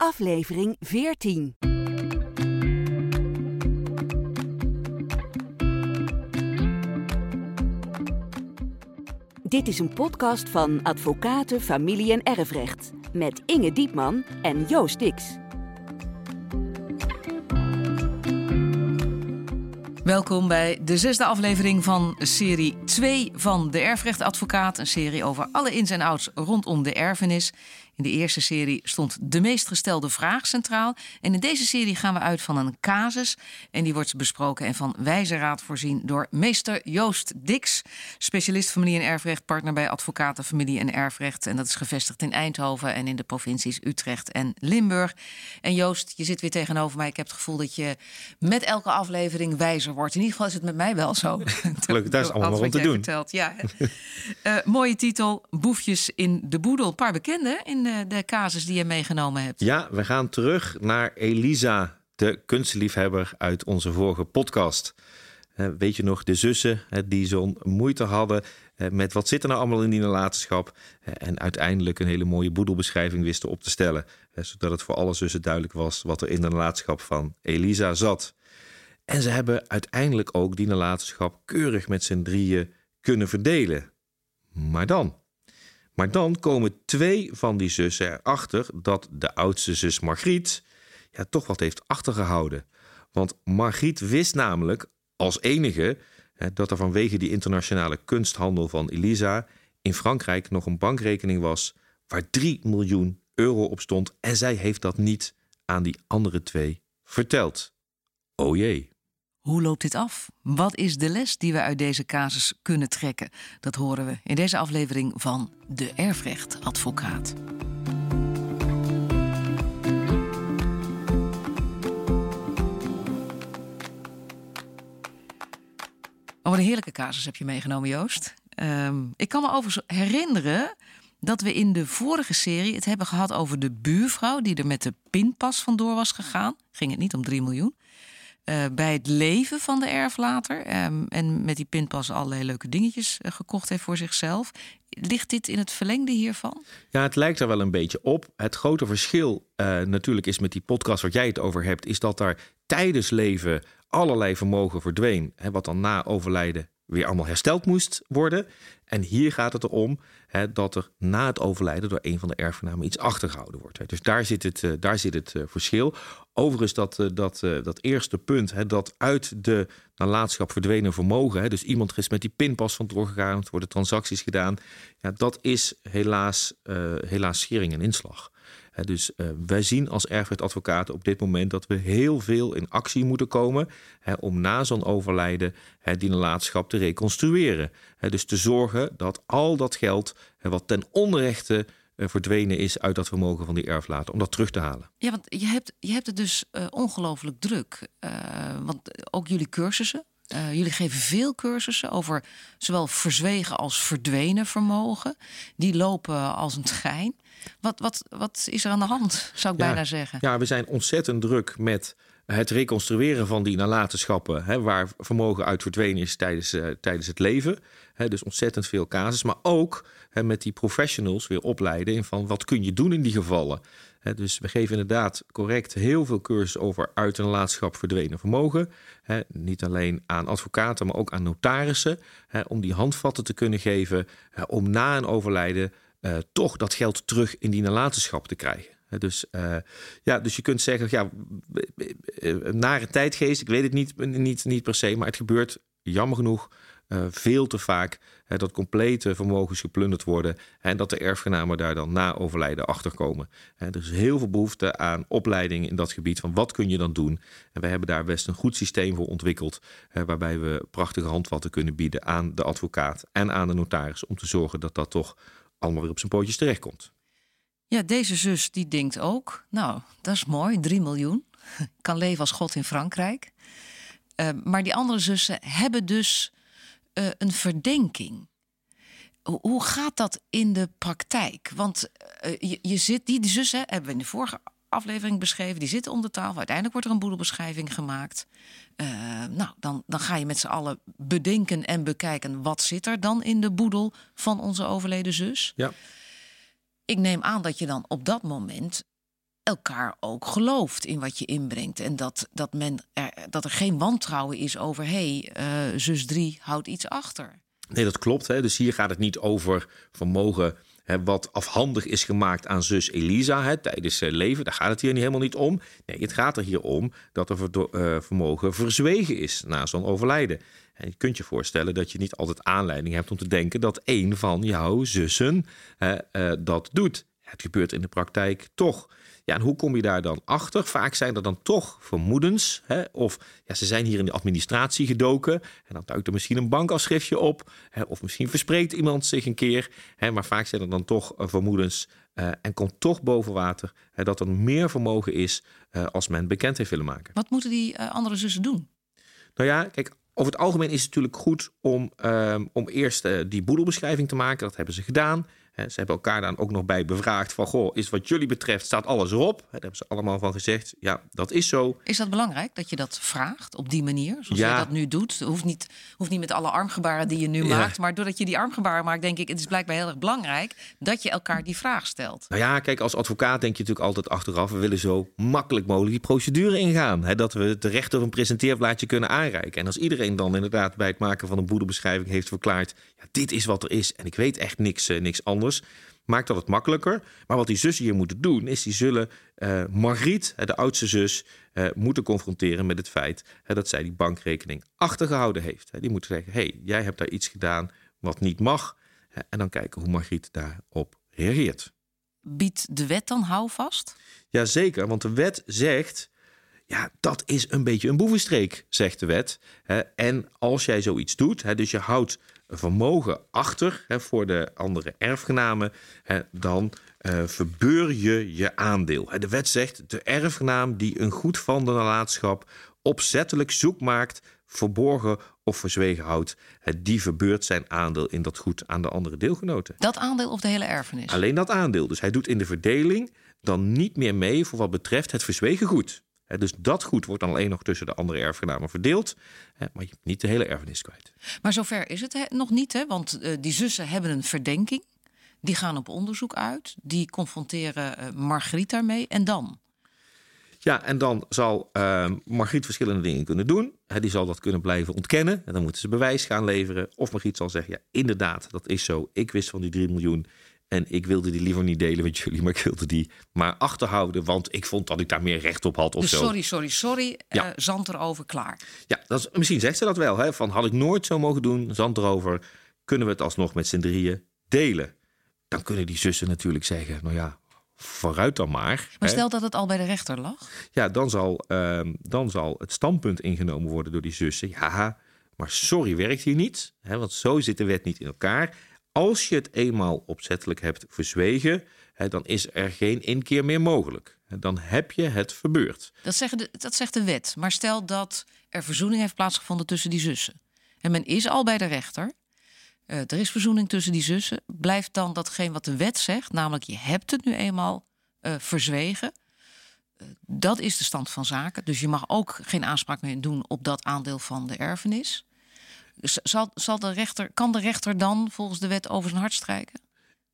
aflevering 14. Dit is een podcast van Advocaten, Familie en Erfrecht met Inge Diepman en Joost Dix. Welkom bij de zesde aflevering van serie 2 van De Erfrechtadvocaat. Een serie over alle ins en outs rondom de erfenis. In de eerste serie stond de meest gestelde vraag centraal. En in deze serie gaan we uit van een casus. En die wordt besproken en van wijze raad voorzien door meester Joost Dix. Specialist familie en erfrecht, partner bij advocaten familie en erfrecht. En dat is gevestigd in Eindhoven en in de provincies Utrecht en Limburg. En Joost, je zit weer tegenover mij. Ik heb het gevoel dat je met elke aflevering wijzer wordt. In ieder geval is het met mij wel zo. Gelukkig, daar is allemaal rond te doen. Ja. uh, mooie titel, Boefjes in de Boedel. Een paar bekende in de, de casus die je meegenomen hebt. Ja, we gaan terug naar Elisa, de kunstliefhebber uit onze vorige podcast. Uh, weet je nog, de zussen die zo'n moeite hadden met wat zit er nou allemaal in die nalatenschap. en uiteindelijk een hele mooie boedelbeschrijving wisten op te stellen. zodat het voor alle zussen duidelijk was wat er in de nalatenschap van Elisa zat. En ze hebben uiteindelijk ook die nalatenschap keurig met z'n drieën kunnen verdelen. Maar dan. Maar dan komen twee van die zussen erachter dat de oudste zus Margriet ja, toch wat heeft achtergehouden. Want Margriet wist namelijk als enige hè, dat er vanwege die internationale kunsthandel van Elisa in Frankrijk nog een bankrekening was waar 3 miljoen euro op stond. En zij heeft dat niet aan die andere twee verteld. Oh jee. Hoe loopt dit af? Wat is de les die we uit deze casus kunnen trekken? Dat horen we in deze aflevering van De Erfrechtadvocaat. Oh, wat een heerlijke casus heb je meegenomen, Joost. Um, ik kan me overigens herinneren dat we in de vorige serie het hebben gehad over de buurvrouw die er met de pinpas vandoor was gegaan. Ging het niet om 3 miljoen. Uh, bij het leven van de erflater. Um, en met die pinpas allerlei leuke dingetjes uh, gekocht heeft voor zichzelf. Ligt dit in het verlengde hiervan? Ja, het lijkt er wel een beetje op. Het grote verschil uh, natuurlijk is met die podcast wat jij het over hebt, is dat daar tijdens leven allerlei vermogen verdween. Hè, wat dan na overlijden weer allemaal hersteld moest worden. En hier gaat het erom hè, dat er na het overlijden door een van de erfgenamen iets achtergehouden wordt. Hè. Dus daar zit het, uh, daar zit het uh, verschil. Overigens, dat, uh, dat, dat eerste punt, hè, dat uit de nalatenschap verdwenen vermogen, hè, dus iemand is met die pinpas van doorgegaan, worden transacties gedaan, ja, dat is helaas, helaas schering en inslag. Dus uh, wij zien als erfrechtadvocaten op dit moment dat we heel veel in actie moeten komen om na zo'n overlijden die nalatenschap te reconstrueren. Dus te zorgen dat al dat geld wat ten onrechte uh, verdwenen is uit dat vermogen van die erflater, om dat terug te halen. Ja, want je hebt, je hebt het dus uh, ongelooflijk druk. want ook jullie cursussen, uh, jullie geven veel cursussen over zowel verzwegen als verdwenen vermogen. Die lopen als een schijn. Wat, wat, wat is er aan de hand, zou ik ja, bijna zeggen? Ja, we zijn ontzettend druk met het reconstrueren van die nalatenschappen, hè, waar vermogen uit verdwenen is tijdens, uh, tijdens het leven. Hè, dus ontzettend veel casus. Maar ook hè, met die professionals weer opleiden in van wat kun je doen in die gevallen. Dus we geven inderdaad correct heel veel cursussen over uit een nalatenschap verdwenen vermogen. Niet alleen aan advocaten, maar ook aan notarissen. Om die handvatten te kunnen geven om na een overlijden uh, toch dat geld terug in die nalatenschap te krijgen. Dus, uh, ja, dus je kunt zeggen, ja, nare tijdgeest, ik weet het niet, niet, niet per se, maar het gebeurt jammer genoeg uh, veel te vaak dat complete vermogens geplunderd worden en dat de erfgenamen daar dan na overlijden achter komen. Er is heel veel behoefte aan opleiding in dat gebied van wat kun je dan doen. En wij hebben daar best een goed systeem voor ontwikkeld, waarbij we prachtige handvatten kunnen bieden aan de advocaat en aan de notaris om te zorgen dat dat toch allemaal weer op zijn pootjes terechtkomt. Ja, deze zus die denkt ook, nou, dat is mooi, 3 miljoen. Kan leven als God in Frankrijk. Uh, maar die andere zussen hebben dus uh, een verdenking. Hoe gaat dat in de praktijk? Want uh, je, je, zit, die, zussen hebben we in de vorige aflevering beschreven, die zitten om de tafel. Uiteindelijk wordt er een boedelbeschrijving gemaakt. nou, dan, dan ga je met z'n allen bedenken en bekijken wat zit er dan in de boedel van onze overleden zus. Ja ik neem aan dat je dan op dat moment elkaar ook gelooft in wat je inbrengt. En dat, dat, men er, dat er geen wantrouwen is over... hé, hey, uh, zus 3 houdt iets achter. Nee, dat klopt. Hè. Dus hier gaat het niet over vermogen hè, wat afhandig is gemaakt aan zus Elisa hè, tijdens uh, leven. Daar gaat het hier niet, helemaal niet om. Nee, het gaat er hier om dat er uh, vermogen verzwegen is na zo'n overlijden. En je kunt je voorstellen dat je niet altijd aanleiding hebt om te denken dat een van jouw zussen dat doet. Het gebeurt in de praktijk toch. Ja, en hoe kom je daar dan achter? Vaak zijn er dan toch vermoedens. Hè? Of ja, ze zijn hier in de administratie gedoken. En dan duikt er misschien een bankafschriftje op. Hè? Of misschien verspreekt iemand zich een keer. Hè? Maar vaak zijn er dan toch uh, vermoedens. Uh, en komt toch boven water hè, dat er meer vermogen is uh, als men bekend heeft willen maken. Wat moeten die andere zussen doen? Nou ja, kijk, over het algemeen is het natuurlijk goed om, ehm, om eerst die boedelbeschrijving te maken. Dat hebben ze gedaan. Ze hebben elkaar dan ook nog bij bevraagd van... goh, is wat jullie betreft, staat alles erop? Daar hebben ze allemaal van gezegd, ja, dat is zo. Is dat belangrijk, dat je dat vraagt op die manier? Zoals ja. je dat nu doet? Hoeft niet, hoeft niet met alle armgebaren die je nu ja. maakt... maar doordat je die armgebaren maakt, denk ik... het is blijkbaar heel erg belangrijk dat je elkaar die vraag stelt. Nou ja, kijk, als advocaat denk je natuurlijk altijd achteraf... we willen zo makkelijk mogelijk die procedure ingaan. Hè, dat we de rechter een presenteerblaadje kunnen aanreiken. En als iedereen dan inderdaad bij het maken van een boedelbeschrijving heeft verklaard... Ja, dit is wat er is en ik weet echt niks, uh, niks anders maakt dat het makkelijker. Maar wat die zussen hier moeten doen, is die zullen uh, Margriet, de oudste zus, uh, moeten confronteren met het feit uh, dat zij die bankrekening achtergehouden heeft. Die moeten zeggen: hey, jij hebt daar iets gedaan wat niet mag. En dan kijken hoe Margriet daarop reageert. Biedt de wet dan houvast? Jazeker, want de wet zegt. Ja, dat is een beetje een boevenstreek, zegt de wet. En als jij zoiets doet, dus je houdt vermogen achter hè, voor de andere erfgenamen, hè, dan uh, verbeur je je aandeel. De wet zegt de erfgenaam die een goed van de nalatenschap opzettelijk zoek maakt, verborgen of verzwegen houdt, die verbeurt zijn aandeel in dat goed aan de andere deelgenoten. Dat aandeel of de hele erfenis? Alleen dat aandeel. Dus hij doet in de verdeling dan niet meer mee voor wat betreft het verzwegen goed. Dus dat goed wordt dan alleen nog tussen de andere erfgenamen verdeeld. Maar je hebt niet de hele erfenis kwijt. Maar zover is het nog niet, hè? want uh, die zussen hebben een verdenking. Die gaan op onderzoek uit. Die confronteren uh, Margriet daarmee. En dan? Ja, en dan zal uh, Margriet verschillende dingen kunnen doen. He, die zal dat kunnen blijven ontkennen. En dan moeten ze bewijs gaan leveren. Of Margriet zal zeggen, ja, inderdaad, dat is zo. Ik wist van die 3 miljoen. En ik wilde die liever niet delen met jullie, maar ik wilde die maar achterhouden, want ik vond dat ik daar meer recht op had. Of dus zo. sorry, sorry, sorry. Ja. Uh, zand erover, klaar. Ja, dat is, misschien zegt ze dat wel. Hè? Van had ik nooit zo mogen doen, zand erover, kunnen we het alsnog met z'n drieën delen. Dan kunnen die zussen natuurlijk zeggen, nou ja, vooruit dan maar. Maar stel dat het al bij de rechter lag? Ja, dan zal, uh, dan zal het standpunt ingenomen worden door die zussen. Ja, maar sorry werkt hier niet, hè, want zo zit de wet niet in elkaar. Als je het eenmaal opzettelijk hebt verzwegen, dan is er geen inkeer meer mogelijk. Dan heb je het verbeurd. Dat, zeggen de, dat zegt de wet. Maar stel dat er verzoening heeft plaatsgevonden tussen die zussen. En men is al bij de rechter. Uh, er is verzoening tussen die zussen. Blijft dan datgene wat de wet zegt, namelijk je hebt het nu eenmaal uh, verzwegen. Uh, dat is de stand van zaken. Dus je mag ook geen aanspraak meer doen op dat aandeel van de erfenis. Zal, zal de rechter, kan de rechter dan volgens de wet over zijn hart strijken?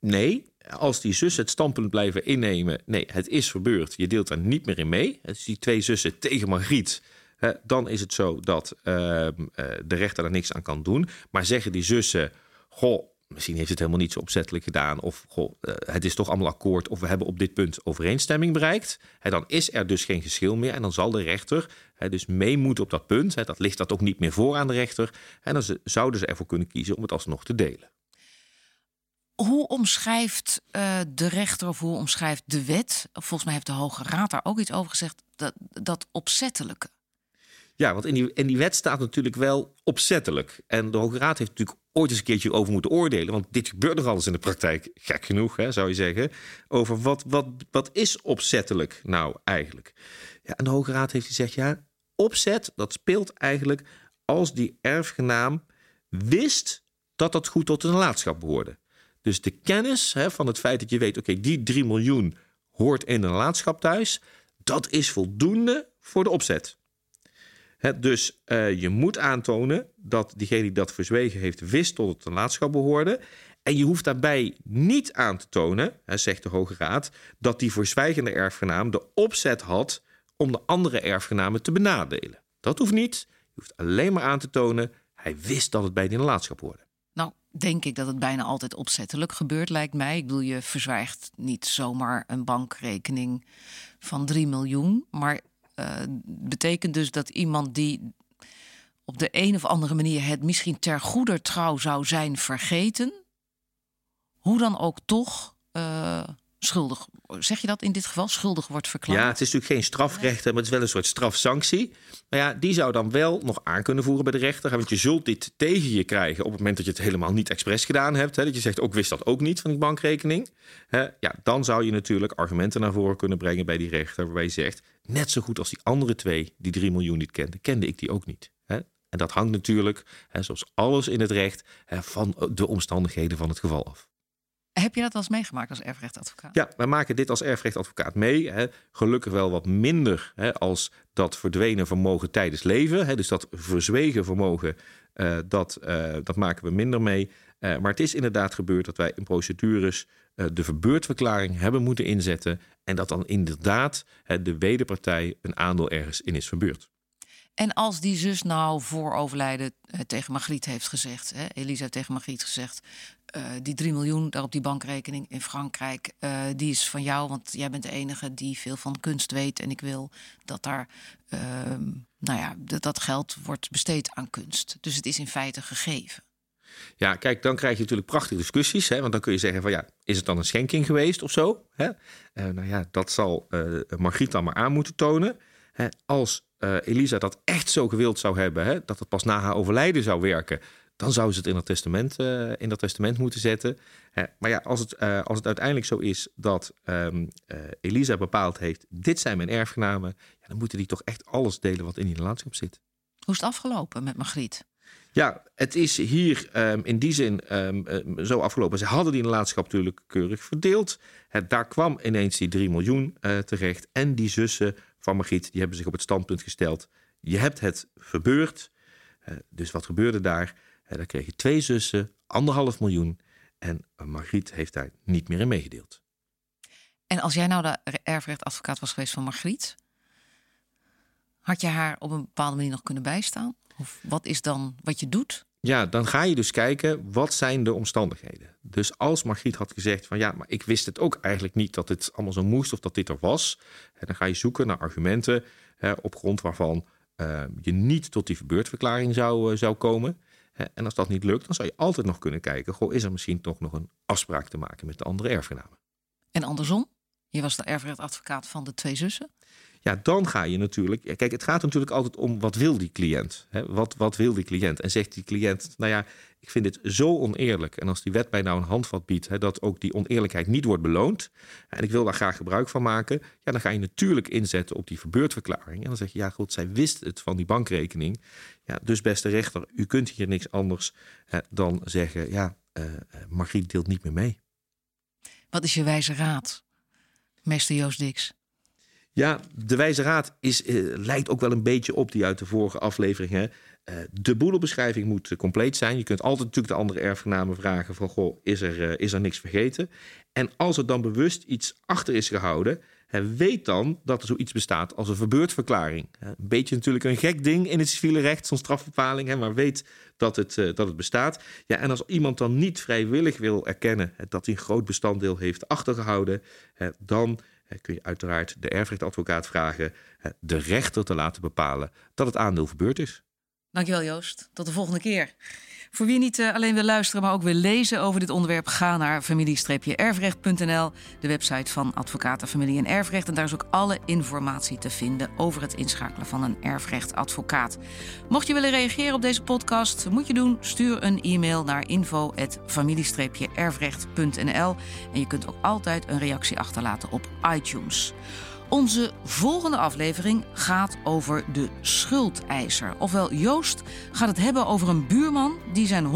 Nee, als die zussen het standpunt blijven innemen... nee, het is verbeurd, je deelt daar niet meer in mee. Dus die twee zussen tegen Margriet... Hè, dan is het zo dat uh, de rechter er niks aan kan doen. Maar zeggen die zussen... goh, misschien heeft het helemaal niet zo opzettelijk gedaan... of uh, het is toch allemaal akkoord... of we hebben op dit punt overeenstemming bereikt... Hè, dan is er dus geen geschil meer... en dan zal de rechter hè, dus mee moeten op dat punt. Hè, dat ligt dat ook niet meer voor aan de rechter... en dan zouden ze ervoor kunnen kiezen om het alsnog te delen. Hoe omschrijft uh, de rechter of hoe omschrijft de wet... volgens mij heeft de Hoge Raad daar ook iets over gezegd... dat, dat opzettelijke... Ja, want in die, in die wet staat natuurlijk wel opzettelijk. En de Hoge Raad heeft natuurlijk ooit eens een keertje over moeten oordelen. Want dit gebeurt nog alles in de praktijk, gek genoeg, hè, zou je zeggen. Over wat, wat, wat is opzettelijk nou eigenlijk? Ja, en de Hoge Raad heeft gezegd, ja, opzet, dat speelt eigenlijk als die erfgenaam wist dat dat goed tot de nalatenschap behoorde. Dus de kennis hè, van het feit dat je weet, oké, die 3 miljoen hoort in de nalatenschap thuis, dat is voldoende voor de opzet. Dus uh, je moet aantonen dat diegene die dat verzwegen heeft wist tot het nalatenschap behoorde. En je hoeft daarbij niet aan te tonen, zegt de Hoge Raad, dat die verzwijgende erfgenaam de opzet had om de andere erfgenamen te benadelen. Dat hoeft niet. Je hoeft alleen maar aan te tonen, hij wist dat het bij die nalatenschap hoorde. Nou, denk ik dat het bijna altijd opzettelijk gebeurt, lijkt mij. Ik bedoel, je verzwijgt niet zomaar een bankrekening van 3 miljoen. Maar betekent dus dat iemand die op de een of andere manier het misschien ter goeder trouw zou zijn vergeten, hoe dan ook toch uh, schuldig, zeg je dat in dit geval, schuldig wordt verklaard? Ja, het is natuurlijk geen strafrecht, maar het is wel een soort strafsanctie. Maar ja, die zou dan wel nog aan kunnen voeren bij de rechter. Want je zult dit tegen je krijgen op het moment dat je het helemaal niet expres gedaan hebt. Hè, dat je zegt, ook wist dat ook niet van die bankrekening. Hè, ja, dan zou je natuurlijk argumenten naar voren kunnen brengen bij die rechter. Waarbij je zegt, net zo goed als die andere twee die 3 miljoen niet kenden, kende ik die ook niet. Hè? En dat hangt natuurlijk, hè, zoals alles in het recht, hè, van de omstandigheden van het geval af. Heb je dat wel eens meegemaakt als erfrechtadvocaat? Ja, wij maken dit als erfrechtadvocaat mee. Hè. Gelukkig wel wat minder hè, als dat verdwenen vermogen tijdens leven. Hè. Dus dat verzwegen vermogen, uh, dat, uh, dat maken we minder mee. Uh, maar het is inderdaad gebeurd dat wij in procedures de verbeurdverklaring hebben moeten inzetten. En dat dan inderdaad de wederpartij een aandeel ergens in is verbeurd. En als die zus nou voor overlijden tegen Margriet heeft gezegd, hè, Elisa heeft tegen Margriet gezegd: uh, die 3 miljoen daar op die bankrekening in Frankrijk, die is van jou, want jij bent de enige die veel van kunst weet. En ik wil dat daar, uh, nou ja, dat, dat geld wordt besteed aan kunst. Dus het is in feite gegeven. Ja, kijk, dan krijg je natuurlijk prachtige discussies. Hè? Want dan kun je zeggen van ja, is het dan een schenking geweest of zo? Hè? nou ja, dat zal Margriet dan maar aan moeten tonen. Hè? Als Elisa dat echt zo gewild zou hebben, hè? dat het pas na haar overlijden zou werken dan zou ze het in dat testament, in dat testament moeten zetten. Maar ja, als het, als het uiteindelijk zo is dat um, Elisa bepaald heeft: dit zijn mijn erfgenamen, ja, dan moeten die toch echt alles delen wat in die landschap zit. Hoe is het afgelopen met Margriet? Ja, het is hier um, in die zin um, zo afgelopen. Ze hadden die nalatenschap natuurlijk keurig verdeeld. Daar kwam ineens die 3 miljoen terecht. En die zussen van Margriet die hebben zich op het standpunt gesteld: je hebt het verbeurd. dus wat gebeurde daar? En dan kreeg je twee zussen, anderhalf miljoen. En Margriet heeft daar niet meer in meegedeeld. En als jij nou de erfrechtadvocaat was geweest van Margriet, had je haar op een bepaalde manier nog kunnen bijstaan? Of wat is dan wat je doet? Ja, dan ga je dus kijken, wat zijn de omstandigheden? Dus als Margriet had gezegd van ja, maar ik wist het ook eigenlijk niet dat het allemaal zo moest of dat dit er was. dan ga je zoeken naar argumenten op grond waarvan uh, je niet tot die verbeurdverklaring zou, uh, zou komen. En als dat niet lukt, dan zou je altijd nog kunnen kijken: goh, is er misschien toch nog een afspraak te maken met de andere erfgenamen? En andersom? Je was de erfrechtadvocaat van de twee zussen. Ja, dan ga je natuurlijk. Kijk, het gaat natuurlijk altijd om wat wil die cliënt? Hè? Wat, wat wil die cliënt? En zegt die cliënt, nou ja, ik vind dit zo oneerlijk. En als die wet mij nou een handvat biedt, hè, dat ook die oneerlijkheid niet wordt beloond. En ik wil daar graag gebruik van maken. Ja, dan ga je natuurlijk inzetten op die verbeurdverklaring. En dan zeg je, ja goed, zij wist het van die bankrekening. Ja, dus beste rechter, u kunt hier niks anders hè, dan zeggen, ja, uh, Margriet deelt niet meer mee. Wat is je wijze raad, meester Joost Dix? Ja, de wijze raad is, uh, lijkt ook wel een beetje op die uit de vorige afleveringen. Uh, de boedelbeschrijving moet compleet zijn. Je kunt altijd natuurlijk de andere erfgenamen vragen van... goh, is er, is er niks vergeten? En als er dan bewust iets achter is gehouden... weet dan dat er zoiets bestaat als een verbeurdverklaring. Een beetje natuurlijk een gek ding in het civiele recht, zo'n strafbepaling... maar weet dat het, dat het bestaat. Ja, en als iemand dan niet vrijwillig wil erkennen... dat hij een groot bestanddeel heeft achtergehouden... dan kun je uiteraard de erfrechtadvocaat vragen de rechter te laten bepalen dat het aandeel verbeurd is. Dankjewel Joost. Tot de volgende keer. Voor wie niet uh, alleen wil luisteren, maar ook wil lezen over dit onderwerp, ga naar familie-erfrecht.nl, de website van Advocaten Familie en Erfrecht. En daar is ook alle informatie te vinden over het inschakelen van een erfrechtadvocaat. Mocht je willen reageren op deze podcast, moet je doen, stuur een e-mail naar info@familie-erfrecht.nl en je kunt ook altijd een reactie achterlaten op iTunes. Onze volgende aflevering gaat over de schuldeiser. Ofwel, Joost gaat het hebben over een buurman die zijn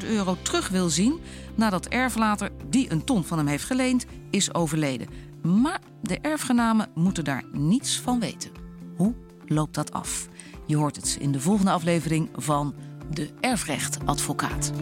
100.000 euro terug wil zien nadat erflater die een ton van hem heeft geleend is overleden. Maar de erfgenamen moeten daar niets van weten. Hoe loopt dat af? Je hoort het in de volgende aflevering van De Erfrechtadvocaat.